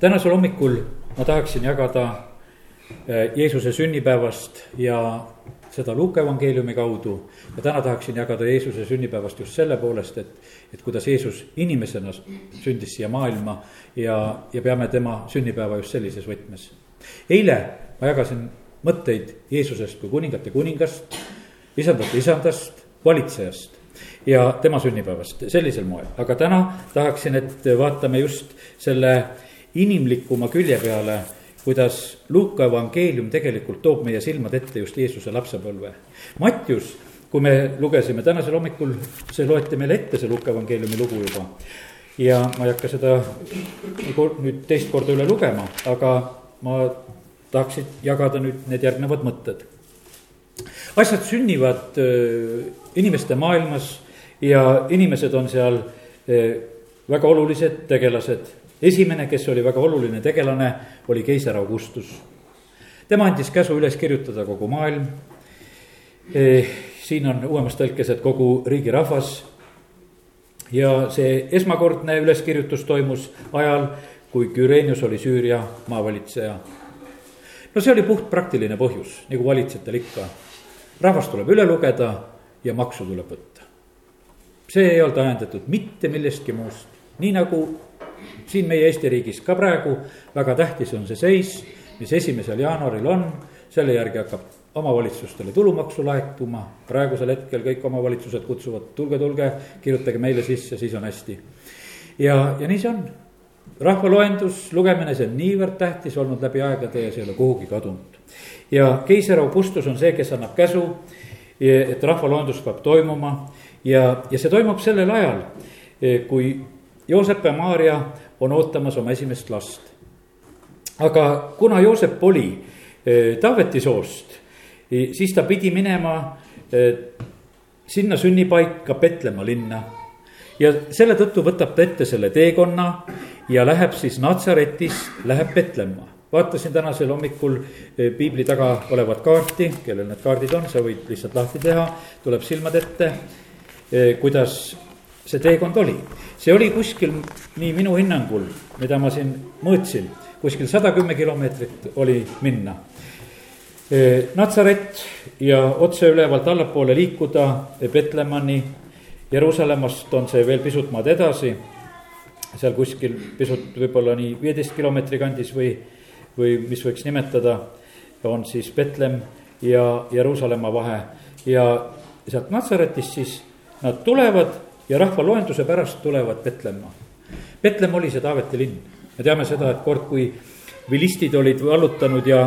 tänasel hommikul ma tahaksin jagada eh, Jeesuse sünnipäevast ja seda Luuka evangeeliumi kaudu. ja täna tahaksin jagada Jeesuse sünnipäevast just selle poolest, et, et kuidas Jeesus inimesena sündis siia maailma ja, ja peame tema sünnipäeva just sellises võtmes. eile ma jagasin mõtteid Jeesusest kui kuningate kuningast, isandate isandast, valitsejast ja tema sünnipäevast sellisel moel, aga täna tahaksin, et vaatame just selle inimlikuma külje peale, kuidas Luuka evangeelium tegelikult toob meie silmad ette just Jeesuse lapsepõlve. Mattius, kui me lugesime tänasel hommikul, see loeti meile ette, see Luuka evangeeliumi lugu juba. ja ma ei hakka seda nüüd teist korda üle lugema, aga ma tahaksin jagada nüüd need järgnevad mõtted. asjad sünnivad äh, inimeste maailmas ja inimesed on seal äh, väga olulised tegelased esimene, kes oli väga oluline tegelane, oli keiser Augustus. tema andis käsu üles kirjutada kogu maailm. E, siin on uuemas tõlkes, et kogu riigi rahvas. ja see esmakordne üleskirjutus toimus ajal, kui Küreenius oli Süüria maavalitseja. no see oli puht praktiline põhjus, nagu valitsejatel ikka. rahvas tuleb üle lugeda ja maksu tuleb võtta. see ei olnud ajendatud mitte millestki muust, nii nagu siin meie Eesti riigis ka praegu väga tähtis on see seis, mis esimesel jaanuaril on, selle järgi hakkab omavalitsustele tulumaksu laekuma, praegusel hetkel kõik omavalitsused kutsuvad, tulge, tulge, kirjutage meile sisse, siis on hästi. ja, ja nii see on. rahvaloendus, lugemine, see on niivõrd tähtis olnud läbi aegade ja see ei ole kuhugi kadunud. ja keiser Augustus on see, kes annab käsu, et rahvaloendus peab toimuma ja, ja see toimub sellel ajal, kui Joosep ja Maarja on ootamas oma esimest last. aga kuna Joosep oli eh, Taaveti soost, eh, siis ta pidi minema eh, sinna sünnipaika Petlemma linna. ja selle tõttu võtab ta ette selle teekonna ja läheb siis Natsaretist, läheb Petlemma vaatasin tänasel hommikul piibli taga olevat kaarti, kellel need kaardid on, sa võid lihtsalt lahti teha, tuleb silmade ette. kuidas see teekond oli. see oli kuskil, nii minu hinnangul, mida ma siin mõõtsin, kuskil sada kümme kilomeetrit oli minna. Natsaret ja otse ülevalt allapoole liikuda Petlemani, Jeruusalemmast on see veel pisut maad edasi, seal kuskil pisut võib-olla nii viieteist kilomeetri kandis või, või mis võiks nimetada, on siis Betlem ja Jeruusalemma vahe ja sealt Natsaretist siis nad tulevad ja rahvaloenduse pärast tulevad Petlemma. Petlem oli see Taaveti linn, me teame seda, et kord, kui vilistid olid vallutanud ja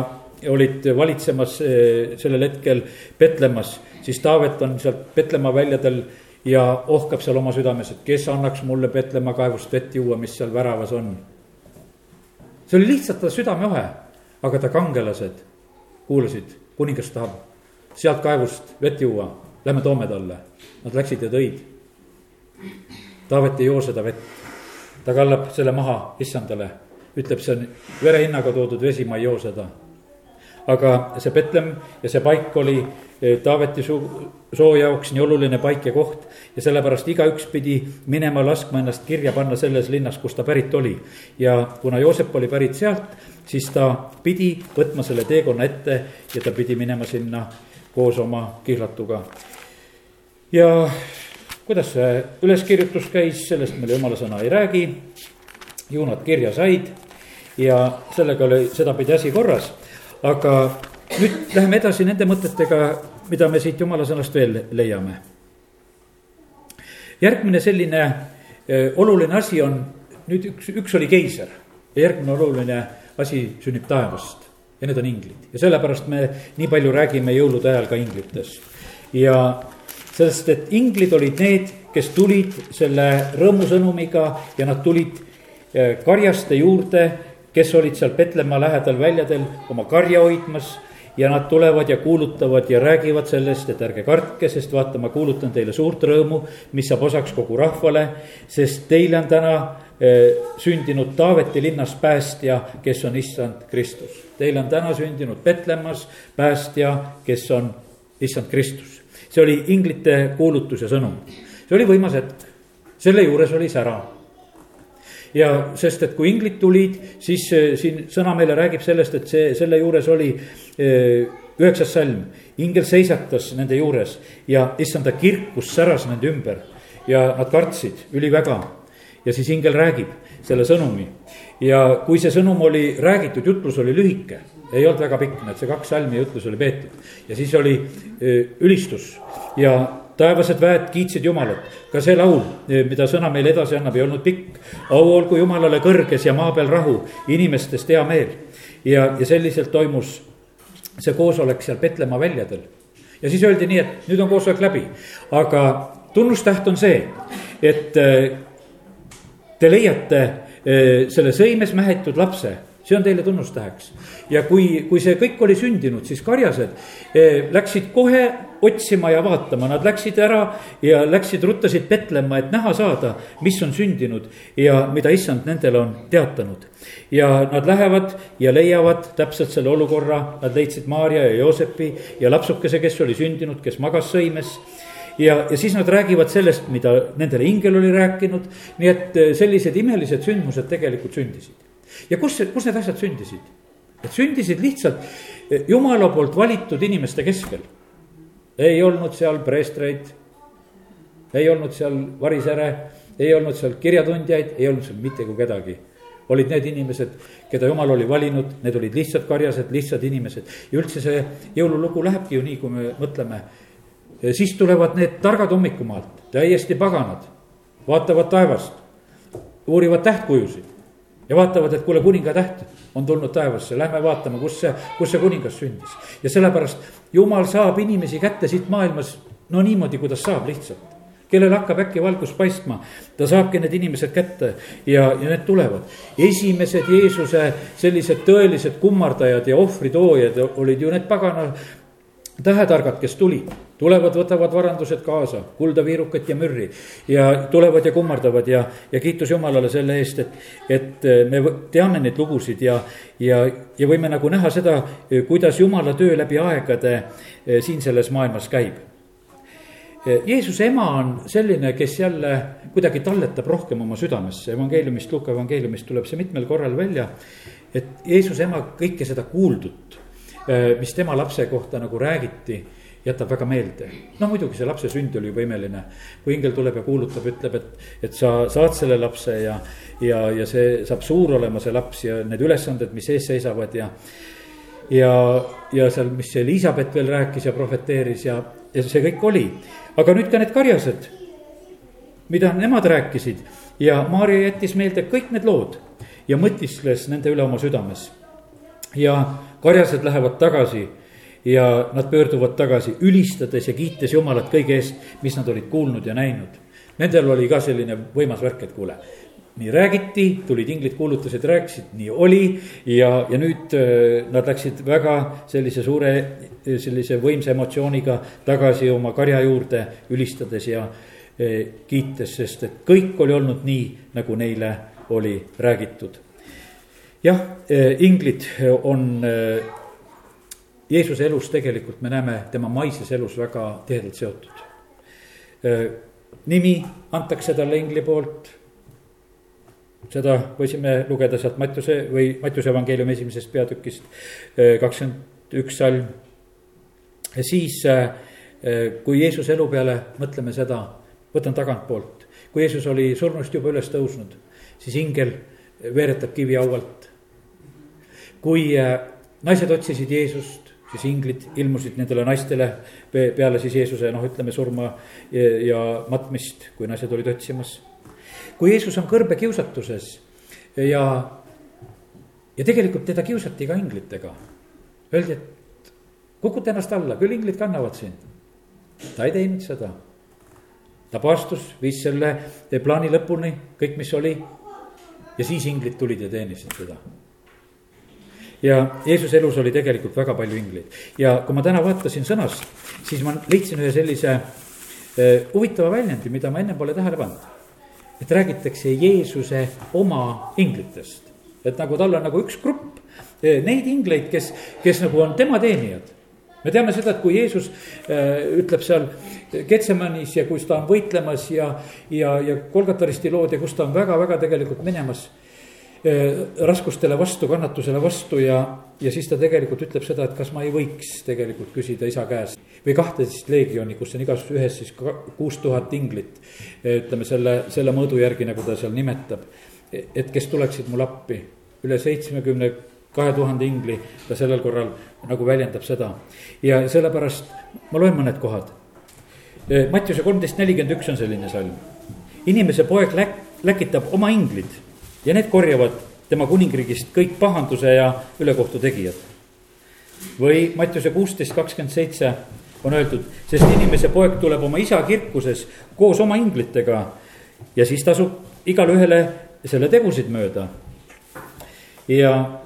olid valitsemas eh, sellel hetkel Petlemmas, siis Taavet on sealt Petlemma väljadel ja ohkab seal oma südames, et kes annaks mulle Petlemma kaevust vett juua, mis seal väravas on. see oli lihtsalt ta südameohe, aga ta kangelased kuulasid, kuningas tahab sealt kaevust vett juua, lähme toome talle. Nad läksid ja tõid Taavet ei joo seda vett, ta kallab selle maha issandale, ütleb, see on verehinnaga toodud vesi, ma ei joo seda. aga see Betlem ja see paik oli eh, Taaveti soo, soo jaoks nii oluline paik ja koht ja sellepärast igaüks pidi minema laskma ennast kirja panna selles linnas, kust ta pärit oli. ja kuna Joosep oli pärit sealt, siis ta pidi võtma selle teekonna ette ja ta pidi minema sinna koos oma kihlatuga. ja kuidas see üleskirjutus käis, sellest meil jumala sõna ei räägi. ju nad kirja said ja sellega oli sedapidi asi korras. aga nüüd läheme edasi nende mõtetega, mida me siit jumala sõnast veel leiame. järgmine selline eh, oluline asi on, nüüd üks, üks oli keiser ja järgmine oluline asi sünnib taevast ja need on inglid ja sellepärast me nii palju räägime jõulude ajal ka inglitest. ja sest et inglid olid need, kes tulid selle rõõmusõnumiga ja nad tulid eh, karjaste juurde, kes olid seal Petlemma lähedal väljadel oma karja hoidmas. Ja nad tulevad ja kuulutavad ja räägivad sellest, et ärge kartke, sest vaata, ma kuulutan teile suurt rõõmu, mis saab osaks kogu rahvale, sest teile on täna eh, sündinud Taaveti linnas päästja, kes on issand Kristus. Teile on täna sündinud Petlemmas päästja, kes on issand Kristus see oli inglite kuulutus ja sõnum. see oli võimas hetk, selle juures oli sära. ja sest, et kui inglid tulid, siis siin sõna meile räägib sellest, et see, selle juures oli üheksas salm. ingel seisatas nende juures ja issanda kirkus säras nende ümber ja nad kartsid üliväga. ja siis ingel räägib selle sõnumi ja kui see sõnum oli räägitud, jutlus oli lühike, ei olnud väga pikk, näed, see kaks salmi jutlus oli peetud ja siis oli ülistus ja taevased väed kiitsid Jumalat. ka see laul, mida sõna meile edasi annab, ei olnud pikk. au olgu Jumalale kõrges ja maa peal rahu, inimestest hea meel. ja, ja selliselt toimus see koosolek seal Petlemma väljadel. ja siis öeldi nii, et nüüd on koosolek läbi, aga tunnustäht on see, et te leiate selle sõimes mähetud lapse see on teile tunnustäheks. ja kui, kui see kõik oli sündinud, siis karjased eh, läksid kohe otsima ja vaatama, nad läksid ära ja läksid, ruttasid Petlemma, et näha saada, mis on sündinud ja mida issand nendele on teatanud. ja nad lähevad ja leiavad täpselt selle olukorra, nad leidsid Maarja ja Joosepi ja lapsukese, kes oli sündinud, kes magas sõimes. Ja, ja siis nad räägivad sellest, mida nendele ingel oli rääkinud, nii et eh, sellised imelised sündmused tegelikult sündisid ja kus, kus need asjad sündisid? Need sündisid lihtsalt eh, jumala poolt valitud inimeste keskel. ei olnud seal preestreid, ei olnud seal varisäre, ei olnud seal kirjatundjaid, ei olnud seal mitte kui kedagi olid need inimesed, keda jumal oli valinud, need olid lihtsad karjased, lihtsad inimesed. ja üldse see jõululugu lähebki ju nii, kui me mõtleme. siis tulevad need targad hommikumaalt, täiesti paganad, vaatavad taevast, uurivad tähtkujusid ja vaatavad, et kuule, kuninga täht on tulnud taevasse, lähme vaatame, kus see, kus see kuningas sündis. ja sellepärast jumal saab inimesi kätte siit maailmas no niimoodi, kuidas saab lihtsalt. kellel hakkab äkki valgus paistma, ta saabki need inimesed kätte ja, ja need tulevad. esimesed Jeesuse sellised tõelised kummardajad ja ohvritoojad olid ju need pagana tähetargad, kes tulid, tulevad, võtavad varandused kaasa, kulda, viirukat ja mürri. ja tulevad ja kummardavad ja, ja kiitus Jumalale selle eest, et, et me teame neid lugusid ja, ja, ja võime nagu näha seda, kuidas Jumala töö läbi aegade eh, siin selles maailmas käib. Eh, Jeesuse ema on selline, kes jälle kuidagi talletab rohkem oma südamesse, evangeeliumist, Luka evangeeliumist tuleb see mitmel korral välja. et Jeesuse ema kõike seda kuuldut mis tema lapse kohta nagu räägiti, jätab väga meelde. no muidugi see lapse sünd oli juba imeline. kui ingel tuleb ja kuulutab, ütleb, et, et sa saad selle lapse ja, ja, ja see saab suur olema, see laps ja need ülesanded, mis ees seisavad ja. ja, ja seal, mis Elizabeth veel rääkis ja prohveteeris ja, ja see kõik oli. aga nüüd ka need karjased, mida nemad rääkisid ja Maarja jättis meelde kõik need lood ja mõtiskles nende üle oma südames ja karjased lähevad tagasi ja nad pöörduvad tagasi, ülistades ja kiites Jumalat kõige eest, mis nad olid kuulnud ja näinud. Nendel oli ka selline võimas värk, et kuule, nii räägiti, tulid inglid, kuulutasid, rääkisid, nii oli. ja, ja nüüd äh, nad läksid väga sellise suure, sellise võimsa emotsiooniga tagasi oma karja juurde, ülistades ja äh, kiites, sest et kõik oli olnud nii, nagu neile oli räägitud jah, inglid on Jeesuse elus tegelikult, me näeme tema maises elus väga tihedalt seotud. nimi antakse talle ingli poolt. seda võisime lugeda sealt Mattiuse või Mattiuse evangeeliumi esimesest peatükist, kakskümmend üks salm. siis, kui Jeesuse elu peale mõtleme seda, võtan tagantpoolt, kui Jeesus oli surnust juba üles tõusnud, siis ingel veeretab kivihaualt kui äh, naised otsisid Jeesust, siis inglid ilmusid nendele naistele peale siis Jeesuse noh, ütleme surma ja, matmist, kui naised olid otsimas. kui Jeesus on kõrbe kiusatuses ja, ja tegelikult teda kiusati ka inglitega. Öeldi, et kukuta ennast alla, küll inglid kannavad sind. ta ei teinud seda. ta paastus, viis selle plaani lõpuni, kõik, mis oli. ja siis inglid tulid ja teenisid teda ja Jeesuse elus oli tegelikult väga palju ingleid. Ja kui ma täna vaatasin sõnast, siis ma leidsin ühe sellise eh, huvitava väljendi, mida ma ennem pole tähele pannud. et räägitakse Jeesuse oma inglitest, et nagu tal on nagu üks grupp eh, neid ingleid, kes, kes nagu on tema teenijad. Me teame seda, et kui Jeesus äh, ütleb seal Getsemanis ja kus ta on võitlemas ja, ja, ja Kolgataristi lood ja kus ta on väga-väga tegelikult minemas raskustele vastu, kannatusele vastu ja, ja siis ta tegelikult ütleb seda, et kas ma ei võiks tegelikult küsida isa käest. või kahteteist leegioni, kus on igas ühes siis kuus tuhat inglit, ütleme selle, selle mõõdu järgi, nagu ta seal nimetab. et kes tuleksid mul appi, üle seitsmekümne kahe tuhande ingli ta sellel korral nagu väljendab seda. ja sellepärast ma loen mõned kohad. E, Mattiuse kolmteist nelikümmend üks on selline salm. inimese poeg läk-, läkitab oma inglid ja need korjavad tema kuningriigist kõik pahanduse ja ülekohtu tegijad. või Mattiuse kuusteist kakskümmend seitse on öeldud, sest inimese poeg tuleb oma isa kirkuses koos oma inglitega ja siis tasub igale ühele selle tegusid mööda. ja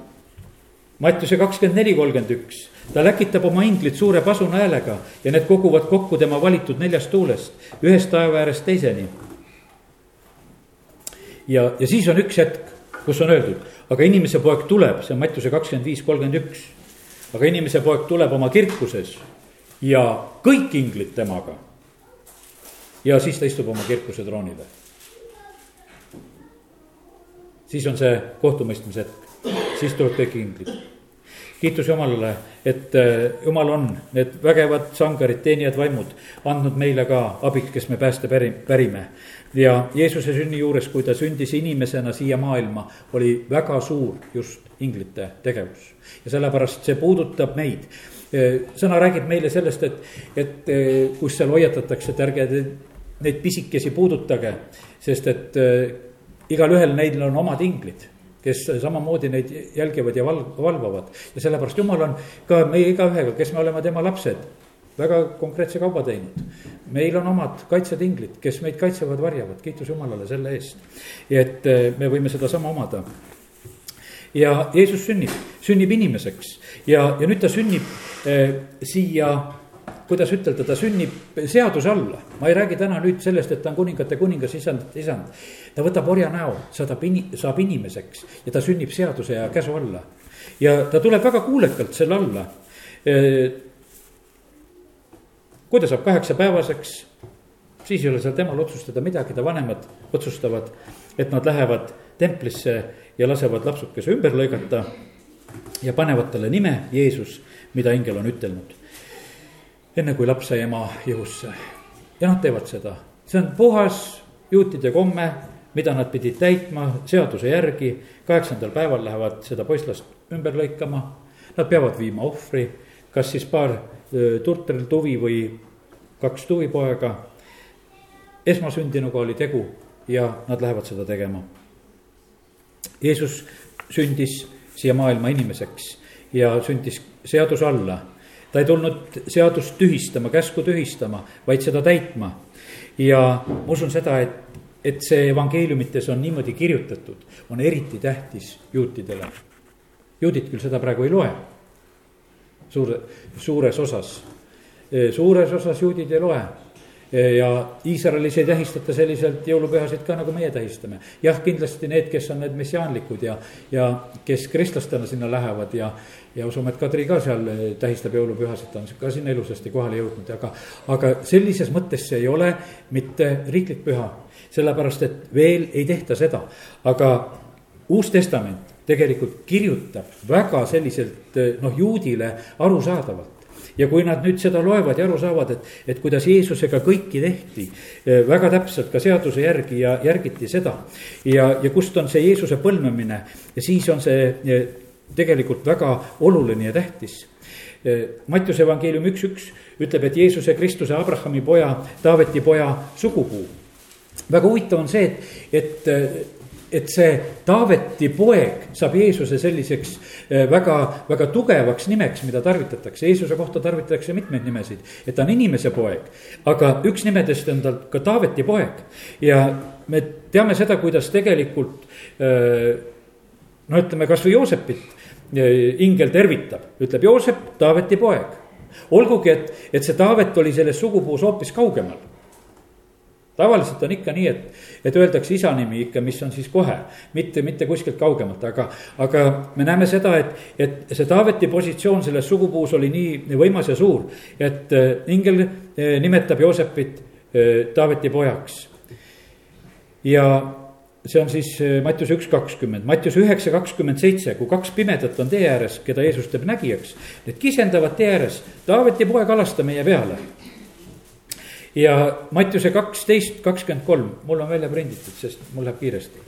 Mattiuse kakskümmend neli, kolmkümmend üks, ta läkitab oma inglid suure pasuna häälega ja need koguvad kokku tema valitud neljast tuulest, ühest taeva äärest teiseni. Ja, ja siis on üks hetk, kus on öeldud, aga inimese poeg tuleb, see on Mattiuse kakskümmend viis, kolmkümmend üks. aga inimese poeg tuleb oma kirkuses ja kõik inglid temaga. ja siis ta istub oma kirkuse troonile. siis on see kohtumõistmise hetk siis tuleb kõik inglid. Kiitus Jumalale, et äh, Jumal on need vägevad sangarid, teenijad vaimud andnud meile ka abiks, kes me pääste päri, pärime. ja Jeesuse sünni juures, kui ta sündis inimesena siia maailma, oli väga suur just inglite tegevus. ja sellepärast see puudutab meid äh, sõna räägib meile sellest, et, et äh, kus seal hoiatatakse, et ärge neid pisikesi puudutage, sest et igalühel neil on omad inglid kes samamoodi neid jälgivad ja val-, valvavad. ja sellepärast jumal on ka meie igaühega, kes me oleme tema lapsed, väga konkreetse kauba teinud. meil on omad kaitsetinglid, kes meid kaitsevad, varjavad, kiitus Jumalale selle eest. et eh, me võime sedasama omada. ja Jeesus sünnib, sünnib inimeseks ja, ja nüüd ta sünnib eh, siia kuidas ütelda, ta sünnib seaduse alla. ma ei räägi täna nüüd sellest, et ta on kuningate kuningas, isand, isand. ta võtab orja näo, saadab ini-, saab inimeseks ja ta sünnib seaduse ja käsu alla. ja ta tuleb väga kuulekalt selle alla. kui ta saab kaheksapäevaseks, siis ei ole seal temal otsustada midagi, ta vanemad otsustavad, et nad lähevad templisse ja lasevad lapsukese ümber lõigata ja panevad talle nime Jeesus, mida ingel on ütelnud enne kui laps sai ema jõusse. ja nad teevad seda, see on puhas juutide komme, mida nad pidid täitma seaduse järgi. kaheksandal päeval lähevad seda poisslast ümber lõikama. Nad peavad viima ohvri, kas siis paar turteltuvi või kaks tuvipoega. esmasündinuga oli tegu ja nad lähevad seda tegema. Jeesus sündis siia maailma inimeseks ja sündis seaduse alla ta ei tulnud seadust tühistama, käsku tühistama, vaid seda täitma. ja ma usun seda, et, et see evangeeliumites on niimoodi kirjutatud, on eriti tähtis juutidele. juudid küll seda praegu ei loe. suure, suures osas, suures osas juudid ei loe ja Iisraelis ei tähistata selliselt jõulupühasid ka, nagu meie tähistame. jah, kindlasti need, kes on need messiaanlikud ja, ja kes kristlastena sinna lähevad ja, ja usume, et Kadri ka seal eh, tähistab jõulupühasid, ta on ka sinna ilusasti kohale jõudnud, aga, aga sellises mõttes see ei ole mitte riiklik püha. sellepärast, et veel ei tehta seda, aga Uus Testament tegelikult kirjutab väga selliselt eh, noh, juudile arusaadavalt ja kui nad nüüd seda loevad ja aru saavad, et, et kuidas Jeesusega kõiki tehti eh, väga täpselt ka seaduse järgi ja järgiti seda. ja, ja kust on see Jeesuse põlvnemine ja siis on see tegelikult väga oluline ja tähtis. Mattiuse evangeelium üks, üks ütleb, et Jeesuse Kristuse Abrahami poja, Taaveti poja sugupuu. väga huvitav on see, et, et et see Taaveti poeg saab Jeesuse selliseks väga, väga tugevaks nimeks, mida tarvitatakse. Jeesuse kohta tarvitatakse mitmeid nimesid, et ta on inimese poeg. aga üks nimedest on tal ka Taaveti poeg ja me teame seda, kuidas tegelikult no ütleme kasvõi Joosepit ingel tervitab, ütleb Joosep, Taaveti poeg. olgugi, et, et see Taavet oli selles sugupuus hoopis kaugemal. tavaliselt on ikka nii, et, et öeldakse isa nimi ikka, mis on siis kohe, mitte, mitte kuskilt kaugemalt, aga, aga me näeme seda, et, et see Taaveti positsioon selles sugupuus oli nii võimas ja suur, et äh, ingel äh, nimetab Joosepit äh, Taaveti pojaks. ja see on siis Mattiuse üks kakskümmend, Mattiuse üheksa kakskümmend seitse, kui kaks pimedat on tee ääres, keda Jeesus teeb nägijaks. Need kisendavad tee ääres, Taaveti poeg, alasta meie peale ja Mattiuse kaksteist, kakskümmend kolm, mul on välja prinditud, sest mul läheb kiiresti.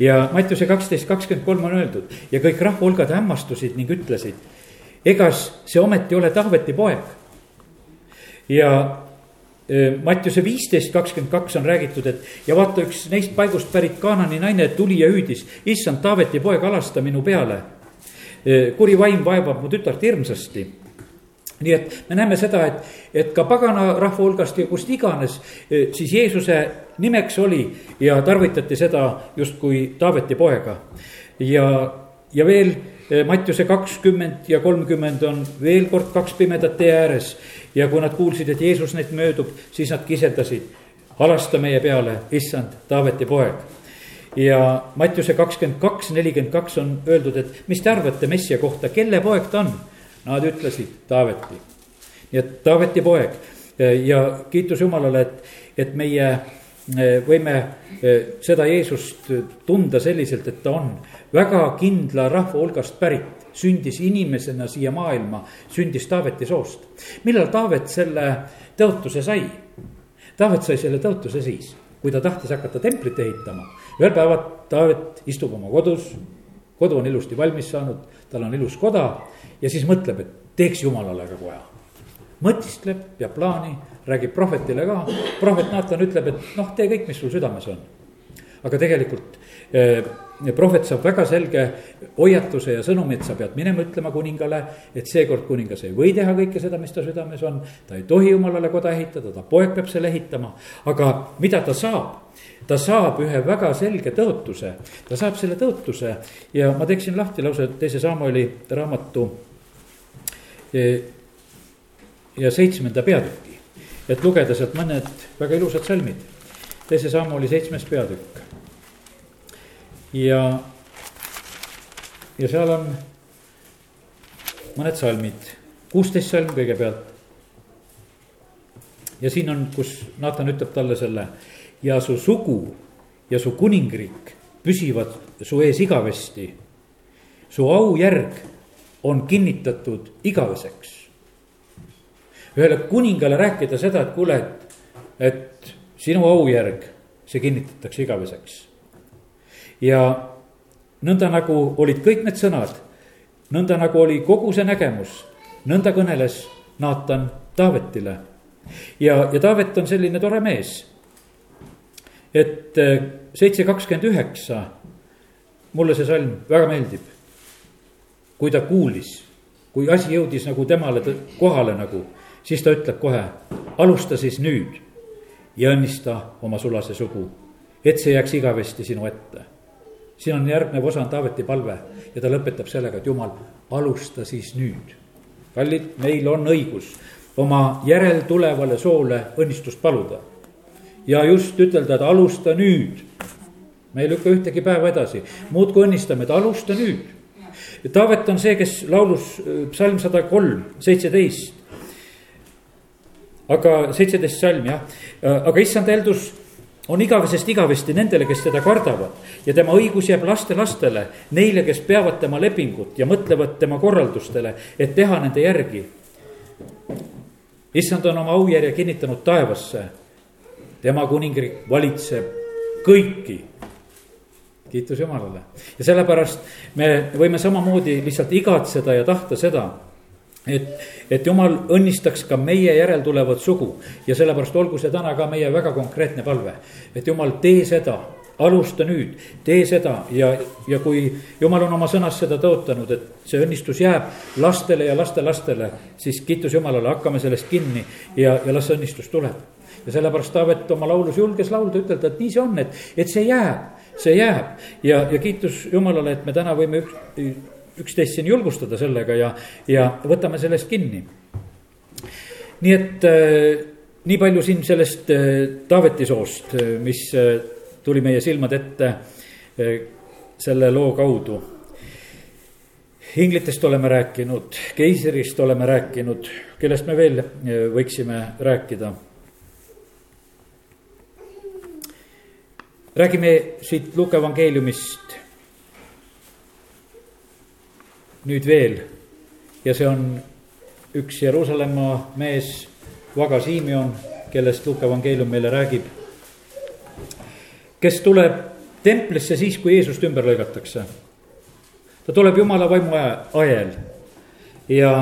ja Mattiuse kaksteist, kakskümmend kolm on öeldud ja kõik rahvahulgad hämmastusid ning ütlesid, egas see ometi ole Taaveti poeg. ja e, Mattiuse viisteist, kakskümmend kaks on räägitud, et ja vaata, üks neist paigust pärit Kaanani naine tuli ja hüüdis, issand, Taaveti poeg, alasta minu peale. E, kuri vaim vaevab mu tütart hirmsasti nii et me näeme seda, et, et ka pagana rahva hulgast ja kust iganes, eh, siis Jeesuse nimeks oli ja tarvitati seda justkui Taaveti poega. ja, ja veel eh, Mattiuse kakskümmend ja kolmkümmend on veel kord kaks pimedat tee ääres. ja kui nad kuulsid, et Jeesus neid möödub, siis nad kiseldasid, halasta meie peale, issand, Taaveti poeg ja Mattiuse kakskümmend kaks, nelikümmend kaks on öeldud, et mis te arvate Messia kohta, kelle poeg ta on Nad ütlesid Taaveti. nii et Taaveti poeg ja kiitus Jumalale, et, et meie eh, võime eh, seda Jeesust tunda selliselt, et ta on väga kindla rahva hulgast pärit, sündis inimesena siia maailma, sündis Taaveti soost. millal Taavet selle tõotuse sai? Taavet sai selle tõotuse siis, kui ta tahtis hakata templit ehitama. ühel päeval Taavet istub oma kodus, kodu on ilusti valmis saanud, tal on ilus koda ja siis mõtleb, et teeks jumalale ka koja. mõtiskleb, peab plaani, räägib prohvetile ka, prohvet Naatan ütleb, et noh, tee kõik, mis sul südames on. aga tegelikult eh, prohvet saab väga selge hoiatuse ja sõnumi, et sa pead minema ütlema kuningale, et seekord kuningas ei või teha kõike seda, mis ta südames on. ta ei tohi jumalale koda ehitada, ta poeg peab selle ehitama, aga mida ta saab? Ta saab ühe väga selge tõotuse, ta saab selle tõotuse ja ma teeksin lahti lausa teise Samueli raamatu ja seitsmenda peatüki. et lugeda sealt mõned väga ilusad salmid. teise sammu oli seitsmes peatükk. ja, ja seal on mõned salmid, kuusteist salm kõigepealt. ja siin on, kus Naatan ütleb talle selle ja su sugu ja su kuningriik püsivad su ees igavesti. su aujärg on kinnitatud igaveseks. ühele kuningale rääkida seda, et kuule, et, et sinu aujärg, see kinnitatakse igaveseks. ja nõnda nagu olid kõik need sõnad, nõnda nagu oli kogu see nägemus, nõnda kõneles Naatan Taavetile. ja, ja Taavet on selline tore mees. Et eh, seitse kakskümmend üheksa, mulle see salm väga meeldib kui ta kuulis, kui asi jõudis nagu temale kohale nagu, siis ta ütleb kohe, alusta siis nüüd ja õnnista oma sulase sugu, et see jääks igavesti sinu ette. siin on järgnev osa on Taaveti palve ja ta lõpetab sellega, et jumal, alusta siis nüüd. kallid, meil on õigus oma järeltulevale soole õnnistust paluda. Ja just ütelda, et alusta nüüd. me ei lükka ühtegi päeva edasi, muudkui õnnistame, et alusta nüüd Taavet on see, kes laulus äh, psalm sada kolm, seitseteist. aga seitseteist salm jah, äh, aga issand eeldus on igavesest igavesti nendele, kes teda kardavad. ja tema õigus jääb lastelastele, neile, kes peavad tema lepingut ja mõtlevad tema korraldustele, et teha nende järgi. issand on oma aujärje kinnitanud taevasse. Tema kuningriik valitseb kõiki kiitus Jumalale. ja sellepärast me võime samamoodi lihtsalt igatseda ja tahta seda, et, et Jumal õnnistaks ka meie järeltulevat sugu ja sellepärast olgu see täna ka meie väga konkreetne palve. et Jumal, tee seda, alusta nüüd, tee seda ja, ja kui Jumal on oma sõnas seda tõotanud, et see õnnistus jääb lastele ja lastelastele, siis kiitus Jumalale, hakkame sellest kinni ja, ja las see õnnistus tuleb ja sellepärast Taavet oma laulus julges laulda, ütelda, et nii see on, et, et see jääb see jääb ja, ja kiitus Jumalale, et me täna võime üks, üksteist siin julgustada sellega ja, ja võtame sellest kinni. nii et äh, nii palju siin sellest Taaveti soost, mis tuli meie silmade ette selle loo kaudu. inglitest oleme rääkinud, keisrist oleme rääkinud, kellest me veel võiksime rääkida räägime siit Luuke evangeeliumist nüüd veel ja see on üks Jeruusalemma mees, Vaga Siimion, kellest Luuke evangeelium meile räägib. kes tuleb templisse siis, kui Jeesust ümber lõigatakse. ta tuleb jumala vaimu ajel ja,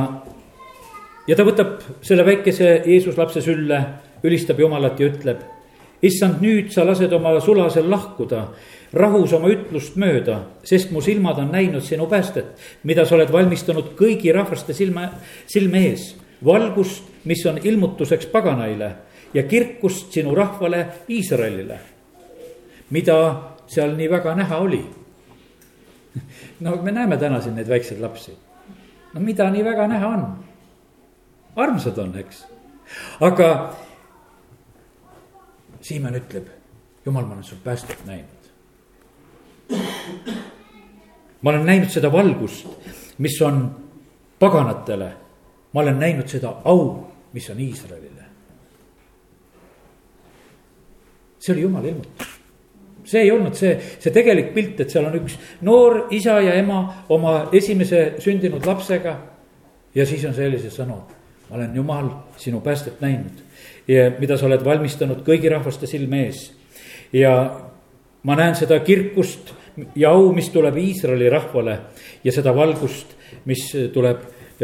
ja ta võtab selle väikese Jeesus lapse sülle, ülistab Jumalat ja ütleb issand, nüüd sa lased oma sulasel lahkuda, rahus oma ütlust mööda, sest mu silmad on näinud sinu päästet, mida sa oled valmistanud kõigi rahvaste silma, silme ees. valgust, mis on ilmutuseks paganaile ja kirkust sinu rahvale Iisraelile. mida seal nii väga näha oli? no me näeme täna siin neid väikseid lapsi. no mida nii väga näha on? armsad on, eks. aga Siimann ütleb, jumal, ma olen su päästet näinud. ma olen näinud seda valgust, mis on paganatele. ma olen näinud seda au, mis on Iisraelile. see oli jumala ilmutus see ei olnud see, see tegelik pilt, et seal on üks noor isa ja ema oma esimese sündinud lapsega. ja siis on sellised sõnad, ma olen jumal sinu päästet näinud mida sa oled valmistanud kõigi rahvaste silme ees. ja ma näen seda kirkust ja au, mis tuleb Iisraeli rahvale ja seda valgust, mis tuleb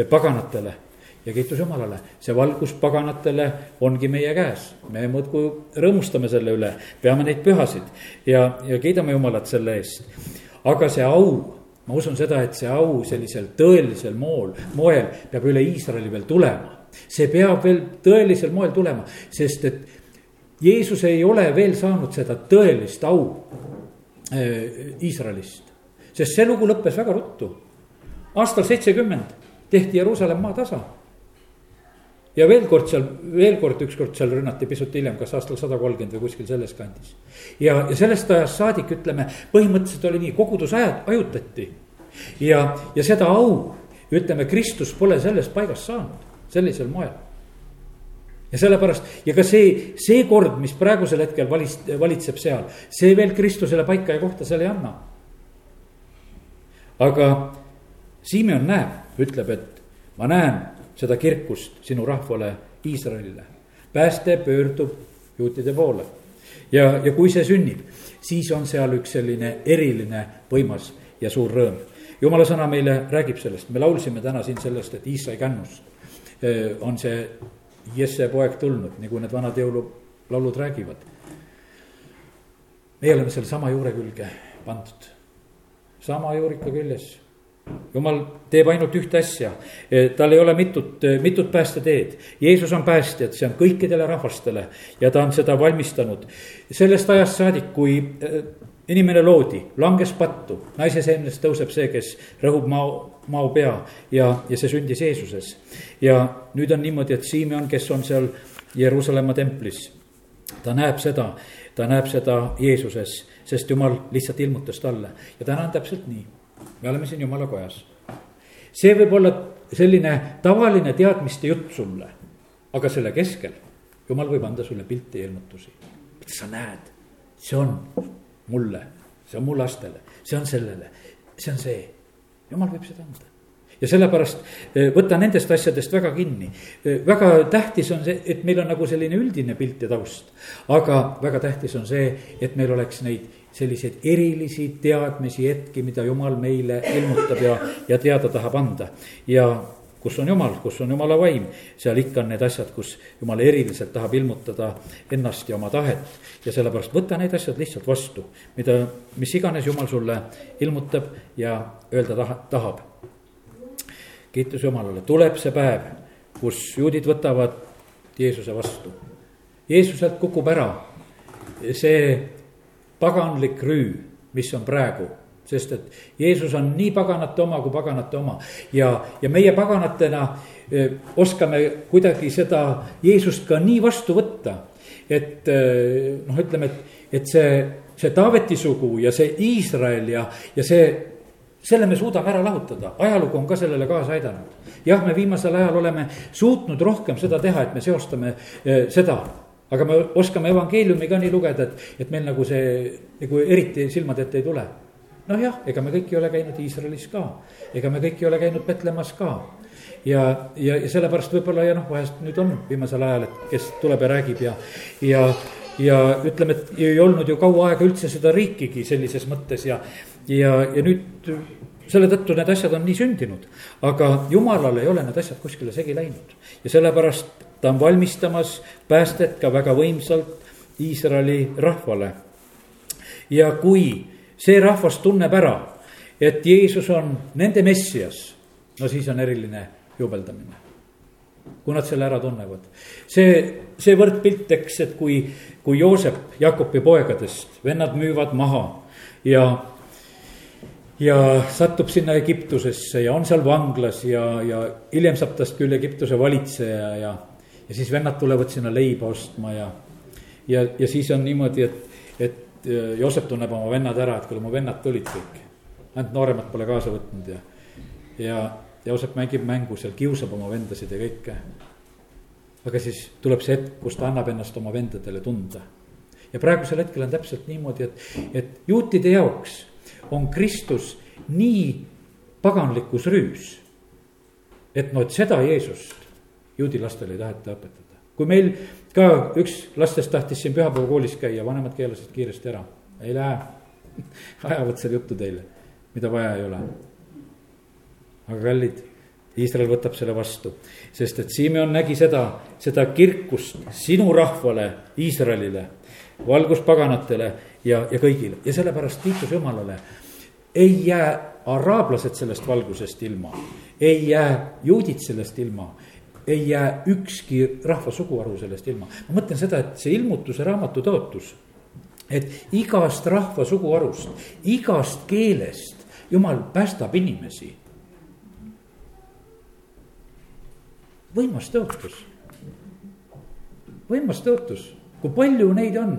paganatele ja kiitus Jumalale, see valgus paganatele ongi meie käes. me muudkui rõõmustame selle üle, peame neid pühasid ja, ja kiidame Jumalat selle eest. aga see au, ma usun seda, et see au sellisel tõelisel mool, moel peab üle Iisraeli veel tulema see peab veel tõelisel moel tulema, sest et Jeesus ei ole veel saanud seda tõelist au äh, Iisraelist. sest see lugu lõppes väga ruttu. aastal seitsekümmend tehti Jeruusalemm maatasa. ja veel kord seal, veel kord ükskord seal rünnati pisut hiljem, kas aastal sada kolmkümmend või kuskil selles kandis. ja, ja sellest ajast saadik, ütleme, põhimõtteliselt oli nii, kogudus ajad, hajutati. ja, ja seda au, ütleme, Kristus pole sellest paigast saanud sellisel moel. ja sellepärast ja ka see, see kord, mis praegusel hetkel valis, valitseb seal, see veel Kristusele paika ja kohta seal ei anna. aga Simeon näeb, ütleb, et ma näen seda kirkust sinu rahvale Iisraelile. pääste pöördub juutide poole ja, ja kui see sünnib, siis on seal üks selline eriline võimas ja suur rõõm. jumala sõna meile räägib sellest, me laulsime täna siin sellest, et Iis sai kännust on see Jesse poeg tulnud, nagu need vanad jõululaulud räägivad. meie oleme selle sama juure külge pandud, sama juurika küljes. jumal teeb ainult ühte asja, tal ei ole mitut, mitut päästeteed. Jeesus on päästjad, see on kõikidele rahvastele ja ta on seda valmistanud. sellest ajast saadik, kui inimene loodi, langes pattu, naise seemnest tõuseb see, kes rõhub mao, mao pea ja, ja see sündis Jeesuses. ja nüüd on niimoodi, et Simeon, kes on seal Jeruusalemma templis, ta näeb seda, ta näeb seda Jeesuses, sest jumal lihtsalt ilmutas talle ja täna on täpselt nii. me oleme siin jumala kojas. see võib olla selline tavaline teadmiste jutt sulle, aga selle keskel jumal võib anda sulle pilte ja ilmutusi. mida sa näed, see on mulle, see on mu lastele, see on sellele, see on see. Jumal võib seda anda ja sellepärast eh, võta nendest asjadest väga kinni. Eh, väga tähtis on see, et meil on nagu selline üldine pilt ja taust. aga väga tähtis on see, et meil oleks neid selliseid erilisi teadmisi, hetki, mida jumal meile ilmutab ja, ja teada tahab anda. ja kus on jumal, kus on jumala vaim, seal ikka on need asjad, kus jumal eriliselt tahab ilmutada ennast ja oma tahet. ja sellepärast võta need asjad lihtsalt vastu, mida, mis iganes jumal sulle ilmutab ja öelda taha, tahab. kiitus Jumalale, tuleb see päev, kus juudid võtavad Jeesuse vastu. Jeesuselt kukub ära see paganlik rüü, mis on praegu sest et Jeesus on nii paganate oma kui paganate oma. ja, ja meie paganatena oskame kuidagi seda Jeesust ka nii vastu võtta, et noh, ütleme, et, et see, see Taaveti sugu ja see Iisrael ja, ja see selle me suudame ära lahutada, ajalugu on ka sellele kaasa aidanud. jah, me viimasel ajal oleme suutnud rohkem seda teha, et me seostame seda aga me oskame evangeeliumi ka nii lugeda, et, et meil nagu see nagu eriti silmade ette ei tule. Noh jah, ega me kõik ei ole käinud Iisraelis ka, ega me kõik ei ole käinud Petlemmas ka. ja, ja, ja sellepärast võib-olla ja noh, vahest nüüd on viimasel ajal, et kes tuleb ja räägib ja, ja ja ütleme, et ei olnud ju kaua aega üldse seda riikigi sellises mõttes ja, ja, ja nüüd selle tõttu need asjad on nii sündinud. aga jumalal ei ole need asjad kuskile segi läinud ja sellepärast ta on valmistamas päästet ka väga võimsalt Iisraeli rahvale. ja kui see rahvas tunneb ära, et Jeesus on nende messias, no siis on eriline juubeldamine. kui nad selle ära tunnevad. see, see võrdpilt, eks, et kui, kui Joosep Jakobi poegadest, vennad müüvad maha ja ja satub sinna Egiptusesse ja on seal vanglas ja, ja hiljem saab tast küll Egiptuse valitseja ja ja siis vennad tulevad sinna leiba ostma ja, ja, ja siis on niimoodi, et, et Joosep tunneb oma vennad ära, et kuule, mu vennad tulid kõik. ainult nooremad pole kaasa võtnud ja, ja Joosep mängib mängu seal, kiusab oma vendasid ja kõike. aga siis tuleb see hetk, kus ta annab ennast oma vendadele tunda. ja praegusel hetkel on täpselt niimoodi, et, et juutide jaoks on Kristus nii paganlikus rüüs. et no, et seda Jeesust juudi lastele ei taheta õpetada. kui meil ka üks lastest tahtis siin pühapäevakoolis käia, vanemad keelasid kiiresti ära, ei lähe. Ajavad seal juttu teile, mida vaja ei ole. aga kallid, Iisrael võtab selle vastu, sest et Simeon nägi seda, seda kirkust sinu rahvale, Iisraelile, valgus paganatele ja, ja kõigile. Ja sellepärast kiitus Jumalale. ei jää araablased sellest valgusest ilma, ei jää juudid sellest ilma ei jää ükski rahva suguharu sellest ilma. ma mõtlen seda, et see ilmutuse raamatu tõotus, et igast rahva suguharust, igast keelest jumal päästab inimesi. võimas tõotus, võimas tõotus, kui palju neid on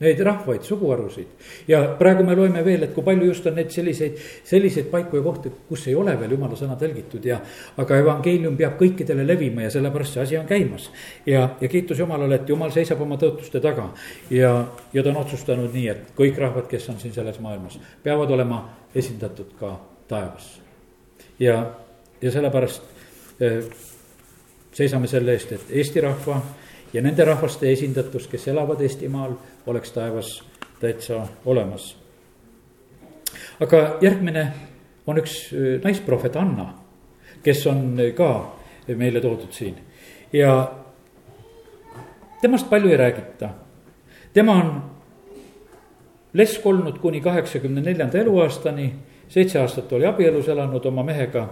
neid rahvaid, suguharusid. ja praegu me loeme veel, et kui palju just on neid selliseid, selliseid paiku ja kohti, kus ei ole veel jumala sõna tõlgitud ja. aga evangeelium peab kõikidele levima ja sellepärast see asi on käimas. ja, ja kiitus Jumalale, et Jumal seisab oma tõotuste taga. ja, ja ta on otsustanud nii, et kõik rahvad, kes on siin selles maailmas, peavad olema esindatud ka taevas. ja, ja sellepärast eh, seisame selle eest, et Eesti rahva ja nende rahvaste esindatus, kes elavad Eestimaal, oleks taevas täitsa olemas. aga järgmine on üks äh, naisprohvet Anna, kes on äh, ka meile toodud siin ja temast palju ei räägita. tema on lesk olnud kuni kaheksakümne neljanda eluaastani, seitse aastat oli abielus elanud oma mehega.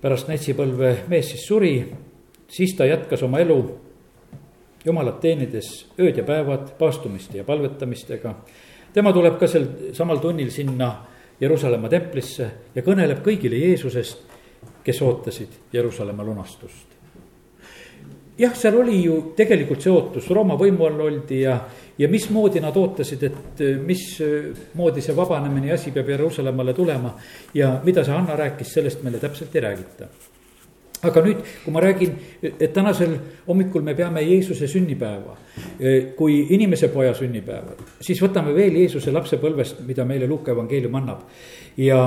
pärast näitsipõlve mees siis suri, siis ta jätkas oma elu jumalat teenides ööd ja päevad paastumiste ja palvetamistega. tema tuleb ka sel samal tunnil sinna Jeruusalemma templisse ja kõneleb kõigile Jeesusest, kes ootasid Jeruusalemma lunastust. jah, seal oli ju tegelikult see ootus, Rooma võimu all oldi ja, ja mismoodi nad ootasid, et mismoodi see vabanemine ja asi peab Jeruusalemmale tulema. ja mida see Anna rääkis, sellest meile täpselt ei räägita aga nüüd, kui ma räägin, et tänasel hommikul me peame Jeesuse sünnipäeva eh, kui inimese poja sünnipäeva, siis võtame veel Jeesuse lapsepõlvest, mida meile Luuka evangeelium annab. ja,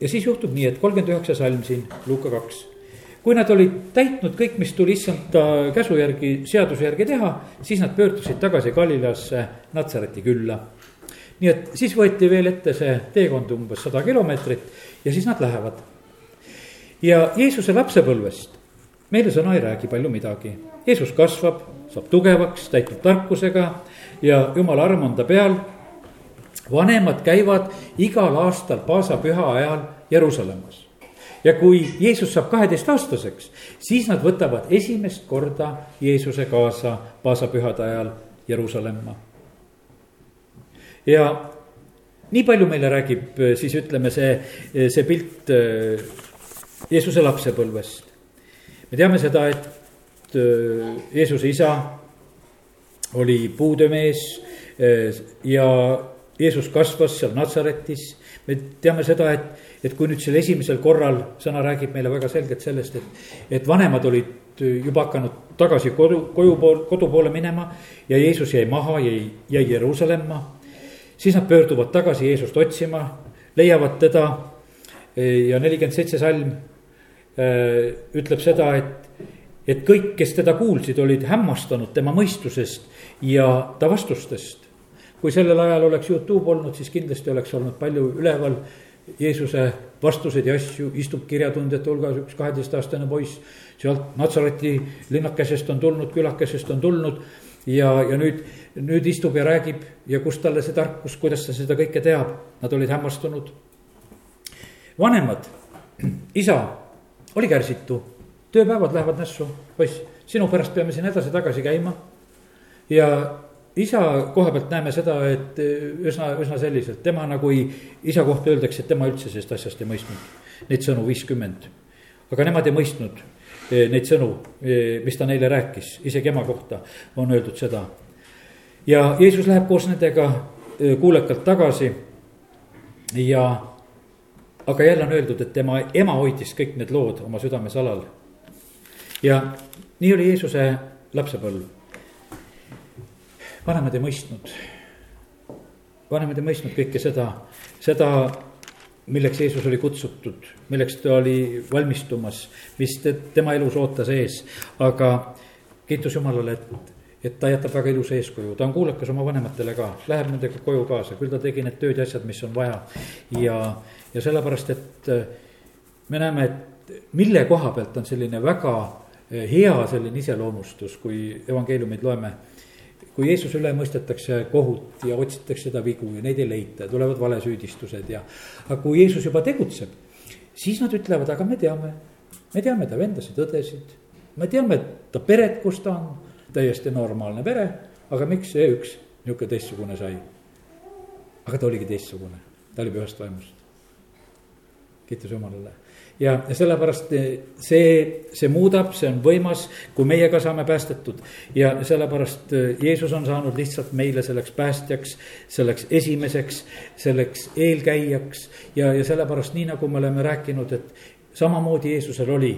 ja siis juhtub nii, et kolmkümmend üheksa salm siin, Luuka kaks. kui nad olid täitnud kõik, mis tuli issanda käsu järgi, seaduse järgi teha, siis nad pöördusid tagasi Galileasse Natsareti külla. nii et siis võeti veel ette see teekond umbes sada kilomeetrit ja siis nad lähevad ja Jeesuse lapsepõlvest meile sõna ei räägi palju midagi. Jeesus kasvab, saab tugevaks, täitub tarkusega ja jumala arm on ta peal. vanemad käivad igal aastal paasapüha ajal Jeruusalemmas. ja kui Jeesus saab kaheteistaastaseks, siis nad võtavad esimest korda Jeesuse kaasa paasapühade ajal Jeruusalemma. ja nii palju meile räägib siis ütleme see, see pilt Jeesuse lapsepõlvest. me teame seda, et Jeesuse isa oli puudemees ja Jeesus kasvas seal Natsaretis. me teame seda, et, et kui nüüd selle esimesel korral, sõna räägib meile väga selgelt sellest, et, et vanemad olid juba hakanud tagasi kodu, koju pool, kodu poole minema ja Jeesus jäi maha, jäi, jäi Jeruusalemma. siis nad pöörduvad tagasi Jeesust otsima, leiavad teda ja nelikümmend seitse salm äh, ütleb seda, et, et kõik, kes teda kuulsid, olid hämmastanud tema mõistusest ja ta vastustest kui sellel ajal oleks Youtube olnud, siis kindlasti oleks olnud palju üleval Jeesuse vastuseid ja asju, istub kirjatundjate hulgas üks kaheteistaastane poiss. sealt Natsareti linnakesest on tulnud, külakesest on tulnud ja, ja nüüd, nüüd istub ja räägib ja kust talle see tarkus, kuidas ta seda kõike teab, nad olid hämmastunud. vanemad, isa oli kärsitu, tööpäevad lähevad nässu, poiss, sinu pärast peame siin edasi-tagasi käima. Ja isa koha pealt näeme seda, et eh, üsna, üsna selliselt, tema nagu ei, isa kohta öeldakse, et tema üldse sellest asjast ei mõistnud. Neid sõnu viiskümmend, aga nemad ei mõistnud eh, neid sõnu, eh, mis ta neile rääkis, isegi ema kohta on öeldud seda. ja Jeesus läheb koos nendega kuulekalt tagasi. Ja, aga jälle on öeldud, et tema ema hoidis kõik need lood oma südames alal. ja nii oli Jeesuse lapsepõlv vanemad ei mõistnud, vanemad ei mõistnud kõike seda, seda, milleks Jeesus oli kutsutud, milleks ta oli valmistumas, mis tema elus ootas ees. aga kiitus Jumalale, et, et ta jätab väga ilusa eeskuju, ta on kuulekas oma vanematele ka, läheb nendega koju kaasa, küll ta tegi need tööd ja asjad, mis on vaja. ja, ja sellepärast, et me näeme, et mille koha pealt on selline väga hea selline iseloomustus, kui evangeeliumid loeme kui Jeesuse üle mõistetakse kohut ja otsitakse seda vigu ja neid ei leita ja tulevad valesüüdistused ja. aga kui Jeesus juba tegutseb, siis nad ütlevad, aga me teame, me teame ta vendasid, õdesid. me teame ta peret, kus ta on, täiesti normaalne pere, aga miks see üks nihuke teistsugune sai? aga ta oligi teistsugune, ta oli pühast vaimust. Kiitus Jumalale ja sellepärast eh, see, see muudab, see on võimas, kui meie ka saame päästetud. ja sellepärast eh, Jeesus on saanud lihtsalt meile selleks päästjaks, selleks esimeseks, selleks eelkäijaks. ja, ja sellepärast nii, nagu me oleme rääkinud, et samamoodi Jeesusel oli,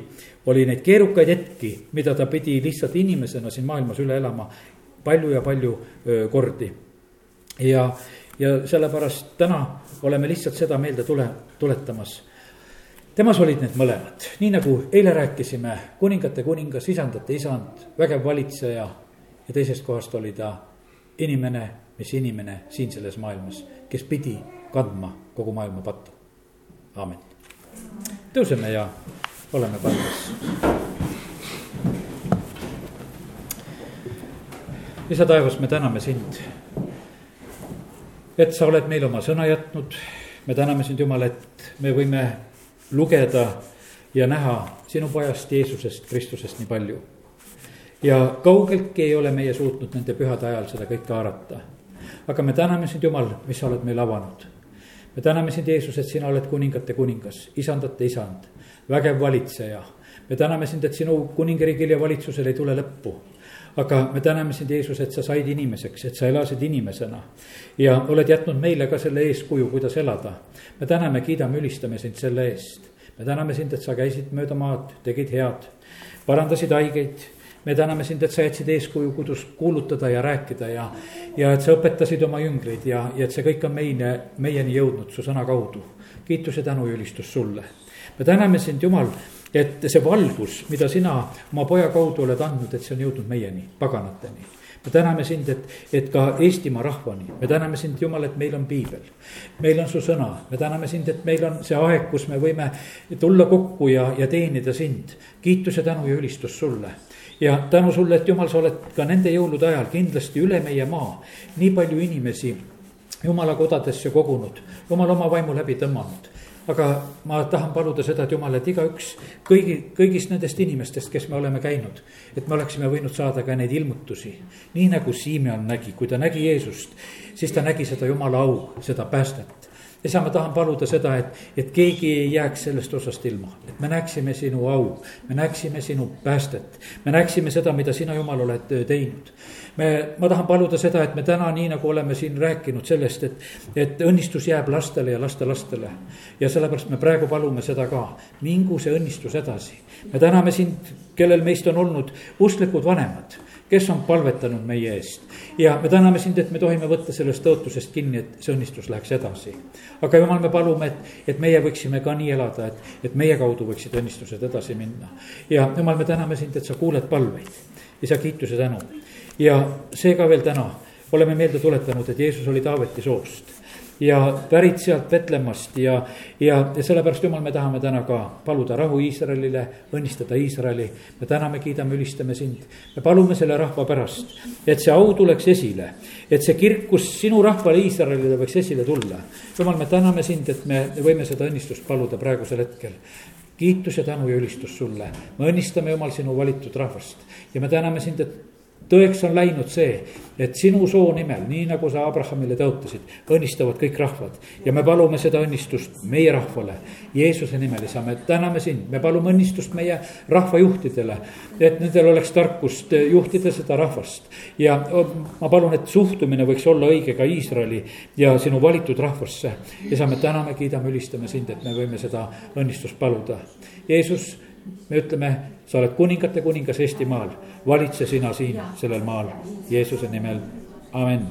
oli neid keerukaid hetki, mida ta pidi lihtsalt inimesena siin maailmas üle elama palju ja palju öö, kordi. ja, ja sellepärast täna oleme lihtsalt seda meelde tule, tuletamas temas olid need mõlemad, nii nagu eile rääkisime, kuningate kuningas, isandate isand, vägev valitseja ja teisest kohast oli ta inimene, mis inimene siin selles maailmas, kes pidi kandma kogu maailma pattu. aamen. tõuseme ja oleme palves. isa taevas, me täname sind, et sa oled meile oma sõna jätnud. me täname sind, Jumal, et me võime lugeda ja näha sinu pojast Jeesusest Kristusest nii palju. ja kaugeltki ei ole meie suutnud nende pühade ajal seda kõike haarata. aga me täname sind, Jumal, mis sa oled meile avanud. me täname sind, Jeesus, et sina oled kuningate kuningas, isandate isand, vägev valitseja. me täname sind, et sinu kuningriigil ja valitsusel ei tule lõppu aga me täname sind, Jeesus, et sa said inimeseks, et sa elasid inimesena. ja oled jätnud meile ka selle eeskuju, kuidas elada. me täname, kiidame, ülistame sind selle eest. me täname sind, et sa käisid mööda maad, tegid head, parandasid haigeid me täname sind, et sa jätsid eeskuju, kuidas kuulutada ja rääkida ja, ja et sa õpetasid oma jüngreid ja, ja et see kõik on meie, meieni jõudnud su sõna kaudu. kiitus ja tänu ja ülistus sulle. me täname sind, Jumal et see valgus, mida sina oma poja kaudu oled andnud, et see on jõudnud meieni, paganateni. me täname sind, et, et ka Eestimaa rahvani, me täname sind, Jumal, et meil on piibel. meil on su sõna, me täname sind, et meil on see aeg, kus me võime tulla kokku ja, ja teenida sind. kiitus ja tänu ja ülistus sulle ja tänu sulle, et Jumal, sa oled ka nende jõulude ajal kindlasti üle meie maa nii palju inimesi jumala kodadesse kogunud, jumal oma vaimu läbi tõmmanud aga ma tahan paluda seda, et jumal, et igaüks kõigi, kõigist nendest inimestest, kes me oleme käinud, et me oleksime võinud saada ka neid ilmutusi. nii nagu Simeon nägi, kui ta nägi Jeesust, siis ta nägi seda jumala au, seda päästet isa, ma tahan paluda seda, et, et keegi ei jääks sellest osast ilma, et me näeksime sinu au, me näeksime sinu päästet, me näeksime seda, mida sina, Jumal, oled teinud. me, ma tahan paluda seda, et me täna, nii nagu oleme siin rääkinud sellest, et, et õnnistus jääb lastele ja lastelastele. ja sellepärast me praegu palume seda ka, mingu see õnnistus edasi. me täname sind, kellel meist on olnud usklikud vanemad kes on palvetanud meie eest. ja me täname sind, et me tohime võtta sellest tõotusest kinni, et see õnnistus läheks edasi. aga jumal, me palume, et, et meie võiksime ka nii elada, et, et meie kaudu võiksid õnnistused edasi minna. ja jumal, me täname sind, et sa kuuled palveid. isa, kiituse tänu. ja seega veel täna oleme meelde tuletanud, et Jeesus oli Taaveti soost ja pärit sealt Betlemmast ja, ja, ja sellepärast, jumal, me tahame täna ka paluda rahu Iisraelile, õnnistada Iisraeli. me täname, kiidame, ülistame sind. me palume selle rahva pärast, et see au tuleks esile, et see kirkus sinu rahvale Iisraelile võiks esile tulla. jumal, me täname sind, et me võime seda õnnistust paluda praegusel hetkel kiitus ja tänu ja ülistus sulle. me õnnistame, Jumal, sinu valitud rahvast ja me täname sind, et tõeks on läinud see, et sinu soo nimel, nii nagu sa Abrahamile tõotasid, õnnistavad kõik rahvad. ja me palume seda õnnistust meie rahvale, Jeesuse nimel, isa, me täname sind, me palume õnnistust meie rahvajuhtidele. et nendel oleks tarkust juhtida seda rahvast ja ma palun, et suhtumine võiks olla õige ka Iisraeli ja sinu valitud rahvasse. isa, me täname, kiidame, ülistame sind, et me võime seda õnnistust paluda. Jeesus me ütleme, sa oled kuningate kuningas Eestimaal, valitse sina siin sellel maal Jeesuse nimel, amen